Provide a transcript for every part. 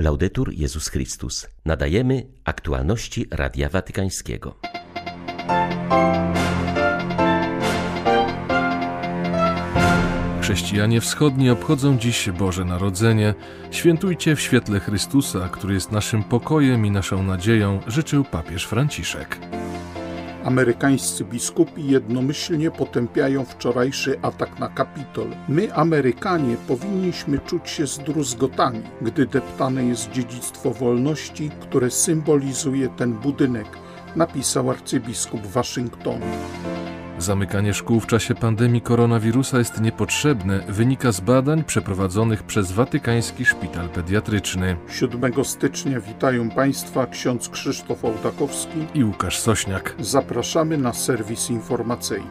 Laudetur Jezus Chrystus. Nadajemy aktualności Radia Watykańskiego. Chrześcijanie wschodni obchodzą dziś Boże Narodzenie. Świętujcie w świetle Chrystusa, który jest naszym pokojem i naszą nadzieją, życzył papież Franciszek. Amerykańscy biskupi jednomyślnie potępiają wczorajszy atak na Kapitol. My, Amerykanie, powinniśmy czuć się zdruzgotani, gdy deptane jest dziedzictwo wolności, które symbolizuje ten budynek, napisał arcybiskup Waszyngtonu. Zamykanie szkół w czasie pandemii koronawirusa jest niepotrzebne, wynika z badań przeprowadzonych przez Watykański Szpital Pediatryczny. 7 stycznia witają Państwa ksiądz Krzysztof Ołtakowski i Łukasz Sośniak. Zapraszamy na serwis informacyjny.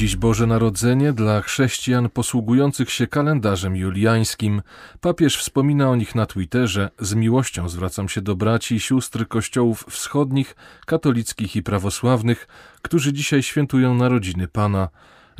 Dziś Boże Narodzenie dla chrześcijan posługujących się kalendarzem juliańskim. Papież wspomina o nich na Twitterze. Z miłością zwracam się do braci i sióstr kościołów wschodnich, katolickich i prawosławnych, którzy dzisiaj świętują narodziny Pana.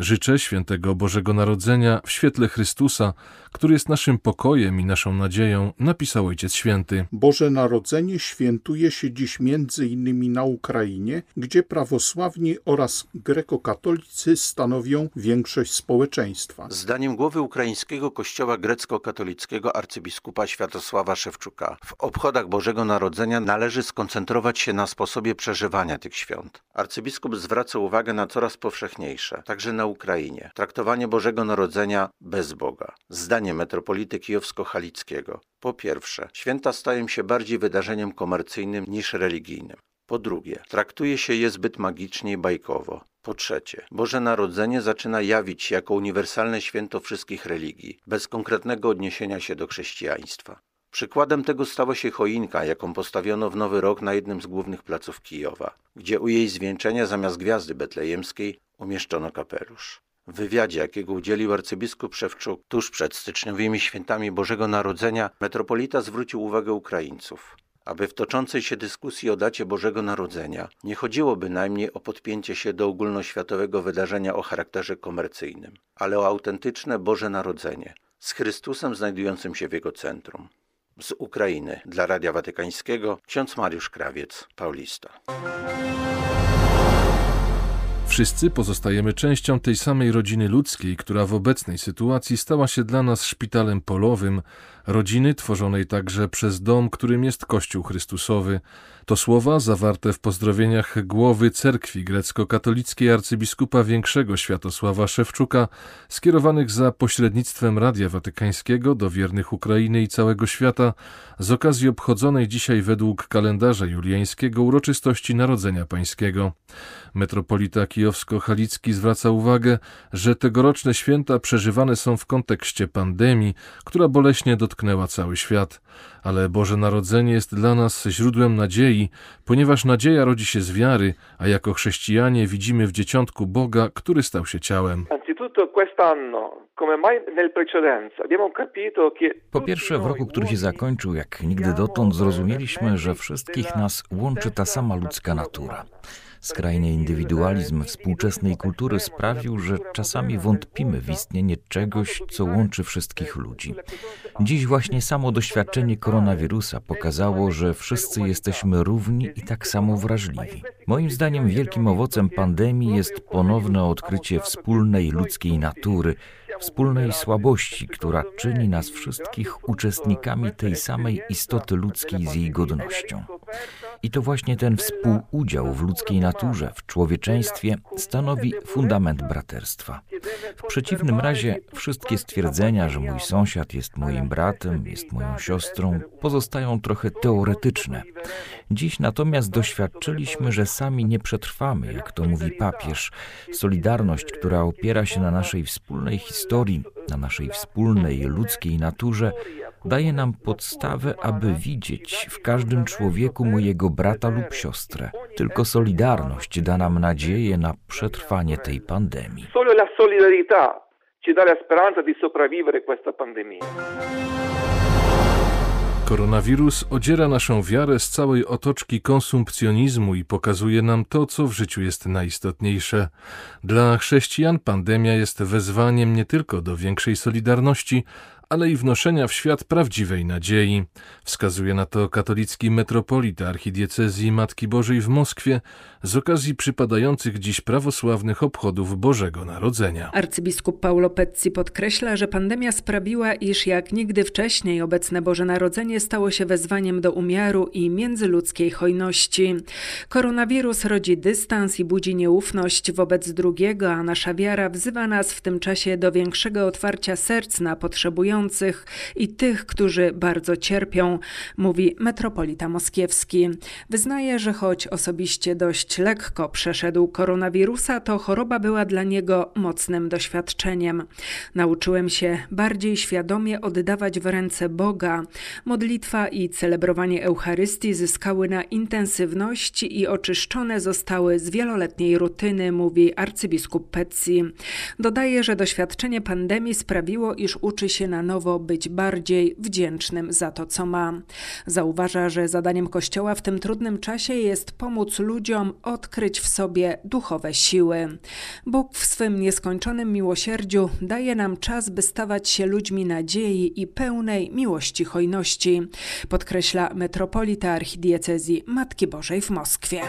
Życzę świętego Bożego Narodzenia w świetle Chrystusa, który jest naszym pokojem i naszą nadzieją, napisał Ojciec Święty. Boże Narodzenie świętuje się dziś między innymi na Ukrainie, gdzie prawosławni oraz grekokatolicy stanowią większość społeczeństwa. Zdaniem głowy ukraińskiego kościoła grecko-katolickiego arcybiskupa Światosława Szewczuka, w obchodach Bożego Narodzenia należy skoncentrować się na sposobie przeżywania tych świąt. Arcybiskup zwraca uwagę na coraz powszechniejsze, także na Ukrainie, traktowanie Bożego Narodzenia bez Boga. Zdanie metropolity kijowsko-halickiego. Po pierwsze, święta stają się bardziej wydarzeniem komercyjnym niż religijnym. Po drugie, traktuje się je zbyt magicznie i bajkowo. Po trzecie, Boże Narodzenie zaczyna jawić się jako uniwersalne święto wszystkich religii, bez konkretnego odniesienia się do chrześcijaństwa. Przykładem tego stała się choinka, jaką postawiono w Nowy Rok na jednym z głównych placów Kijowa, gdzie u jej zwieńczenia zamiast gwiazdy betlejemskiej umieszczono kapelusz. W wywiadzie, jakiego udzielił arcybiskup Szewczuk tuż przed styczniowymi świętami Bożego Narodzenia, metropolita zwrócił uwagę Ukraińców, aby w toczącej się dyskusji o dacie Bożego Narodzenia nie chodziło bynajmniej o podpięcie się do ogólnoświatowego wydarzenia o charakterze komercyjnym, ale o autentyczne Boże Narodzenie z Chrystusem znajdującym się w jego centrum. Z Ukrainy dla Radia Watykańskiego ksiądz Mariusz Krawiec, Paulista. Wszyscy pozostajemy częścią tej samej rodziny ludzkiej, która w obecnej sytuacji stała się dla nas szpitalem polowym, rodziny tworzonej także przez dom, którym jest Kościół Chrystusowy. To słowa zawarte w pozdrowieniach głowy cerkwi grecko-katolickiej arcybiskupa większego Światosława Szewczuka, skierowanych za pośrednictwem Radia Watykańskiego do wiernych Ukrainy i całego świata z okazji obchodzonej dzisiaj według kalendarza juliańskiego uroczystości Narodzenia Pańskiego. Metropolita kijowsko-halicki zwraca uwagę, że tegoroczne święta przeżywane są w kontekście pandemii, która boleśnie dotknęła cały świat. Ale Boże Narodzenie jest dla nas źródłem nadziei, ponieważ nadzieja rodzi się z wiary, a jako chrześcijanie widzimy w dzieciątku Boga, który stał się ciałem. Po pierwsze, w roku, który się zakończył, jak nigdy dotąd, zrozumieliśmy, że wszystkich nas łączy ta sama ludzka natura. Skrajny indywidualizm współczesnej kultury sprawił, że czasami wątpimy w istnienie czegoś, co łączy wszystkich ludzi. Dziś właśnie samo doświadczenie koronawirusa pokazało, że wszyscy jesteśmy równi i tak samo wrażliwi. Moim zdaniem wielkim owocem pandemii jest ponowne odkrycie wspólnej ludzkiej natury, wspólnej słabości, która czyni nas wszystkich uczestnikami tej samej istoty ludzkiej z jej godnością. I to właśnie ten współudział w ludzkiej naturze, w człowieczeństwie stanowi fundament braterstwa. W przeciwnym razie wszystkie stwierdzenia, że mój sąsiad jest moim bratem, jest moją siostrą, pozostają trochę teoretyczne. Dziś natomiast doświadczyliśmy, że sami nie przetrwamy, jak to mówi papież. Solidarność, która opiera się na naszej wspólnej historii, na naszej wspólnej ludzkiej naturze, daje nam podstawę, aby widzieć w każdym człowieku mojego brata lub siostrę. Tylko solidarność da nam nadzieję na przetrwanie tej pandemii. Solo la solidarità ci dà la speranza di sopravvivere questa pandemia. Koronawirus odziera naszą wiarę z całej otoczki konsumpcjonizmu i pokazuje nam to, co w życiu jest najistotniejsze. Dla chrześcijan pandemia jest wezwaniem nie tylko do większej solidarności, ale i wnoszenia w świat prawdziwej nadziei. Wskazuje na to katolicki metropolita archidiecezji Matki Bożej w Moskwie z okazji przypadających dziś prawosławnych obchodów Bożego Narodzenia. Arcybiskup Paulo Pezzi podkreśla, że pandemia sprawiła, iż jak nigdy wcześniej obecne Boże Narodzenie stało się wezwaniem do umiaru i międzyludzkiej hojności. Koronawirus rodzi dystans i budzi nieufność wobec drugiego, a nasza wiara wzywa nas w tym czasie do większego otwarcia serc na potrzebujących i tych, którzy bardzo cierpią, mówi metropolita moskiewski. Wyznaje, że choć osobiście dość lekko przeszedł koronawirusa, to choroba była dla niego mocnym doświadczeniem. Nauczyłem się bardziej świadomie oddawać w ręce Boga. Modlitwa i celebrowanie Eucharystii zyskały na intensywności i oczyszczone zostały z wieloletniej rutyny, mówi arcybiskup Pezzi. Dodaje, że doświadczenie pandemii sprawiło, iż uczy się na nowo być bardziej wdzięcznym za to, co ma. Zauważa, że zadaniem Kościoła w tym trudnym czasie jest pomóc ludziom odkryć w sobie duchowe siły. Bóg w swym nieskończonym miłosierdziu daje nam czas, by stawać się ludźmi nadziei i pełnej miłości hojności, podkreśla metropolita archidiecezji Matki Bożej w Moskwie.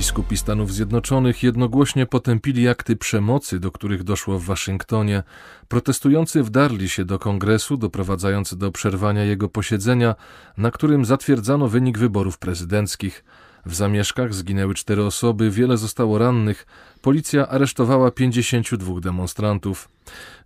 Biskupi Stanów Zjednoczonych jednogłośnie potępili akty przemocy, do których doszło w Waszyngtonie. Protestujący wdarli się do kongresu, doprowadzając do przerwania jego posiedzenia, na którym zatwierdzano wynik wyborów prezydenckich. W zamieszkach zginęły cztery osoby, wiele zostało rannych. Policja aresztowała 52 demonstrantów.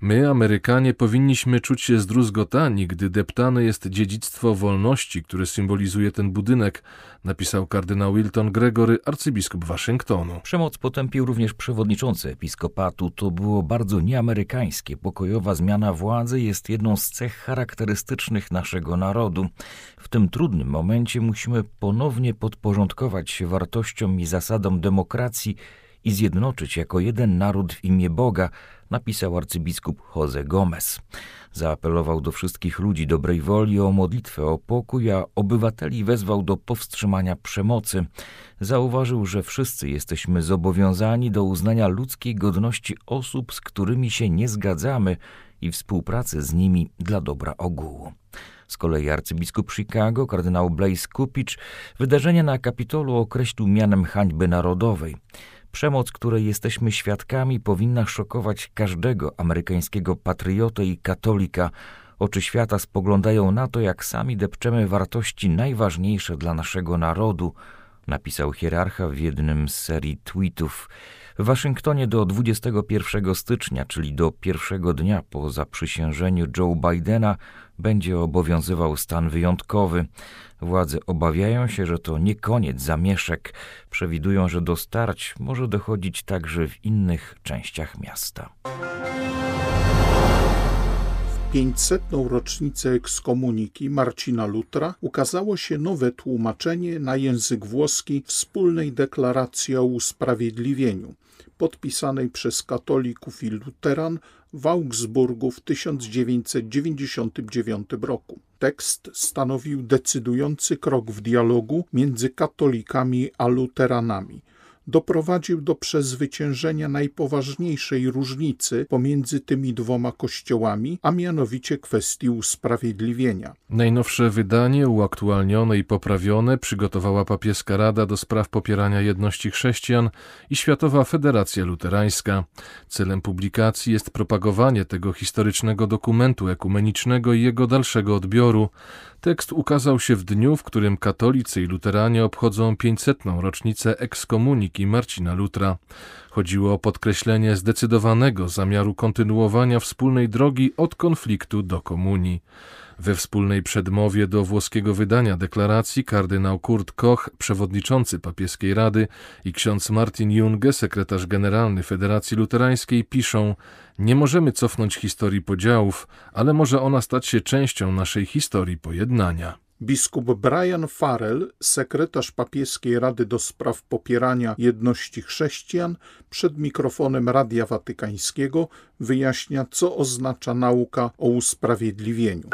My, Amerykanie, powinniśmy czuć się zdruzgotani, gdy deptane jest dziedzictwo wolności, które symbolizuje ten budynek, napisał kardynał Wilton Gregory, arcybiskup Waszyngtonu. Przemoc potępił również przewodniczący episkopatu. To było bardzo nieamerykańskie. Pokojowa zmiana władzy jest jedną z cech charakterystycznych naszego narodu. W tym trudnym momencie musimy ponownie podporządkować się wartościom i zasadom demokracji i zjednoczyć jako jeden naród w imię Boga, napisał arcybiskup Jose Gomez. Zaapelował do wszystkich ludzi dobrej woli o modlitwę o pokój, a obywateli wezwał do powstrzymania przemocy. Zauważył, że wszyscy jesteśmy zobowiązani do uznania ludzkiej godności osób, z którymi się nie zgadzamy i współpracy z nimi dla dobra ogółu. Z kolei arcybiskup Chicago, kardynał Blaise Kupicz, wydarzenia na Kapitolu określił mianem hańby narodowej. Przemoc, której jesteśmy świadkami, powinna szokować każdego amerykańskiego patriotę i katolika. Oczy świata spoglądają na to, jak sami depczemy wartości najważniejsze dla naszego narodu, napisał hierarcha w jednym z serii tweetów. W Waszyngtonie do 21 stycznia, czyli do pierwszego dnia po zaprzysiężeniu Joe Bidena, będzie obowiązywał stan wyjątkowy. Władze obawiają się, że to nie koniec zamieszek. Przewidują, że do starć może dochodzić także w innych częściach miasta. 500. rocznicę ekskomuniki Marcina Lutra ukazało się nowe tłumaczenie na język włoski wspólnej deklaracji o usprawiedliwieniu, podpisanej przez katolików i luteran w Augsburgu w 1999 roku. Tekst stanowił decydujący krok w dialogu między katolikami a luteranami – doprowadził do przezwyciężenia najpoważniejszej różnicy pomiędzy tymi dwoma kościołami, a mianowicie kwestii usprawiedliwienia. Najnowsze wydanie, uaktualnione i poprawione, przygotowała papieska Rada do spraw popierania jedności chrześcijan i Światowa Federacja Luterańska. Celem publikacji jest propagowanie tego historycznego dokumentu ekumenicznego i jego dalszego odbioru. Tekst ukazał się w dniu, w którym katolicy i luteranie obchodzą 500. rocznicę ekskomuniki Marcina Lutra. Chodziło o podkreślenie zdecydowanego zamiaru kontynuowania wspólnej drogi od konfliktu do komunii. We wspólnej przedmowie do włoskiego wydania deklaracji kardynał Kurt Koch, przewodniczący papieskiej rady i ksiądz Martin Junge, sekretarz generalny Federacji Luterańskiej piszą Nie możemy cofnąć historii podziałów, ale może ona stać się częścią naszej historii pojednania. Biskup Brian Farrell, sekretarz papieskiej Rady do Spraw Popierania Jedności Chrześcijan, przed mikrofonem Radia Watykańskiego wyjaśnia, co oznacza nauka o usprawiedliwieniu.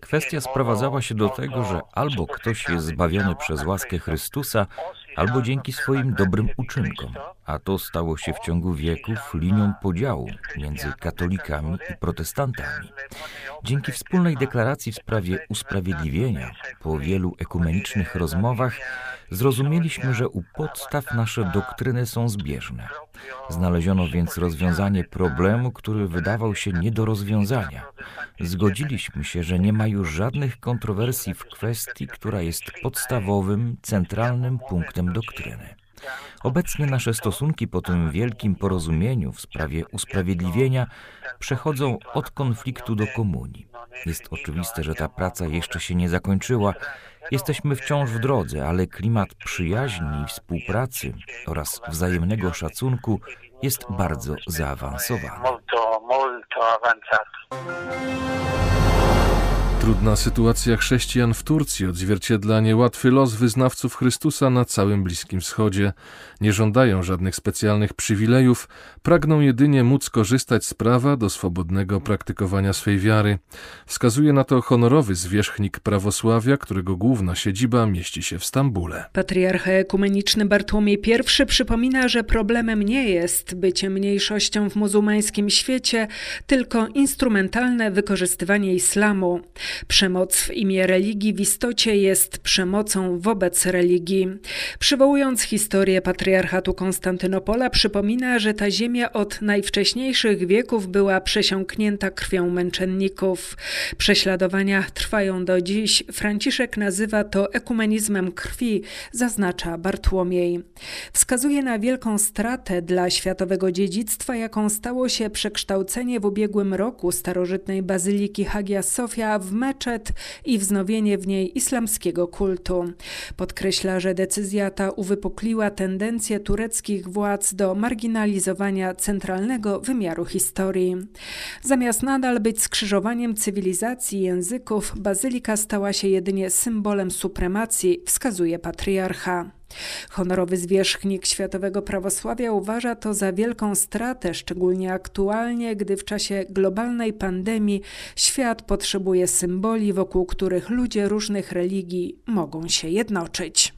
Kwestia sprowadzała się do tego, że albo ktoś jest zbawiony przez łaskę Chrystusa, albo dzięki swoim dobrym uczynkom, a to stało się w ciągu wieków linią podziału między katolikami i protestantami. Dzięki wspólnej deklaracji w sprawie usprawiedliwienia, po wielu ekumenicznych rozmowach, zrozumieliśmy, że u podstaw nasze doktryny są zbieżne. Znaleziono więc rozwiązanie problemu, który wydawał się nie do rozwiązania. Zgodziliśmy się, że nie ma już żadnych kontrowersji w kwestii, która jest podstawowym, centralnym punktem doktryny. Obecnie nasze stosunki po tym wielkim porozumieniu w sprawie usprawiedliwienia przechodzą od konfliktu do komunii. Jest oczywiste, że ta praca jeszcze się nie zakończyła. Jesteśmy wciąż w drodze, ale klimat przyjaźni i współpracy oraz wzajemnego szacunku jest bardzo zaawansowany. Trudna sytuacja chrześcijan w Turcji odzwierciedla niełatwy los wyznawców Chrystusa na całym Bliskim Wschodzie. Nie żądają żadnych specjalnych przywilejów, pragną jedynie móc korzystać z prawa do swobodnego praktykowania swej wiary. Wskazuje na to honorowy zwierzchnik prawosławia, którego główna siedziba mieści się w Stambule. Patriarcha ekumeniczny Bartłomiej I przypomina, że problemem nie jest bycie mniejszością w muzułmańskim świecie, tylko instrumentalne wykorzystywanie islamu. Przemoc w imię religii w istocie jest przemocą wobec religii. Przywołując historię patriarchatu Konstantynopola, przypomina, że ta ziemia od najwcześniejszych wieków była przesiąknięta krwią męczenników. Prześladowania trwają do dziś. Franciszek nazywa to ekumenizmem krwi, zaznacza Bartłomiej. Wskazuje na wielką stratę dla światowego dziedzictwa, jaką stało się przekształcenie w ubiegłym roku starożytnej bazyliki Hagia Sofia w meczet i wznowienie w niej islamskiego kultu. Podkreśla, że decyzja ta uwypukliła tendencję tureckich władz do marginalizowania centralnego wymiaru historii. Zamiast nadal być skrzyżowaniem cywilizacji i języków, bazylika stała się jedynie symbolem supremacji, wskazuje patriarcha. Honorowy zwierzchnik światowego prawosławia uważa to za wielką stratę, szczególnie aktualnie, gdy w czasie globalnej pandemii świat potrzebuje symboli, wokół których ludzie różnych religii mogą się jednoczyć.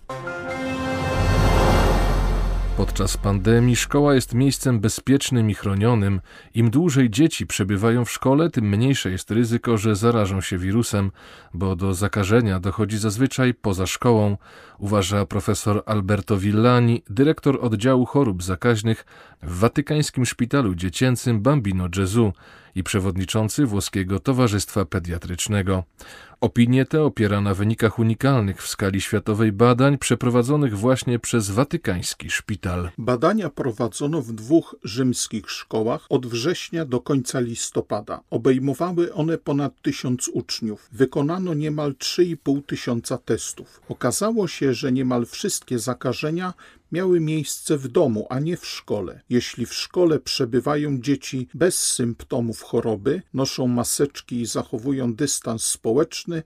Podczas pandemii szkoła jest miejscem bezpiecznym i chronionym. Im dłużej dzieci przebywają w szkole, tym mniejsze jest ryzyko, że zarażą się wirusem, bo do zakażenia dochodzi zazwyczaj poza szkołą, uważa profesor Alberto Villani, dyrektor oddziału chorób zakaźnych w watykańskim szpitalu dziecięcym Bambino Gesù i przewodniczący Włoskiego Towarzystwa Pediatrycznego. Opinie te opiera na wynikach unikalnych w skali światowej badań przeprowadzonych właśnie przez watykański szpital. Badania prowadzono w dwóch rzymskich szkołach od września do końca listopada. Obejmowały one ponad tysiąc uczniów. Wykonano niemal 3,5 tysiąca testów. Okazało się, że niemal wszystkie zakażenia miały miejsce w domu, a nie w szkole. Jeśli w szkole przebywają dzieci bez symptomów choroby, noszą maseczki i zachowują dystans społeczny,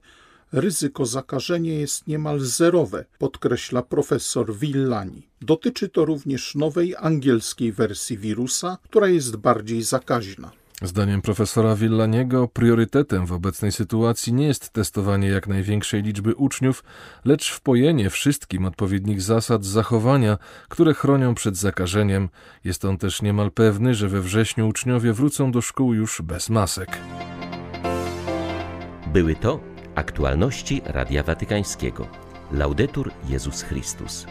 ryzyko zakażenia jest niemal zerowe, podkreśla profesor Villani. Dotyczy to również nowej angielskiej wersji wirusa, która jest bardziej zakaźna. Zdaniem profesora Villaniego priorytetem w obecnej sytuacji nie jest testowanie jak największej liczby uczniów, lecz wpojenie wszystkim odpowiednich zasad zachowania, które chronią przed zakażeniem. Jest on też niemal pewny, że we wrześniu uczniowie wrócą do szkół już bez masek. Były to aktualności Radia Watykańskiego. Laudetur Jezus Chrystus.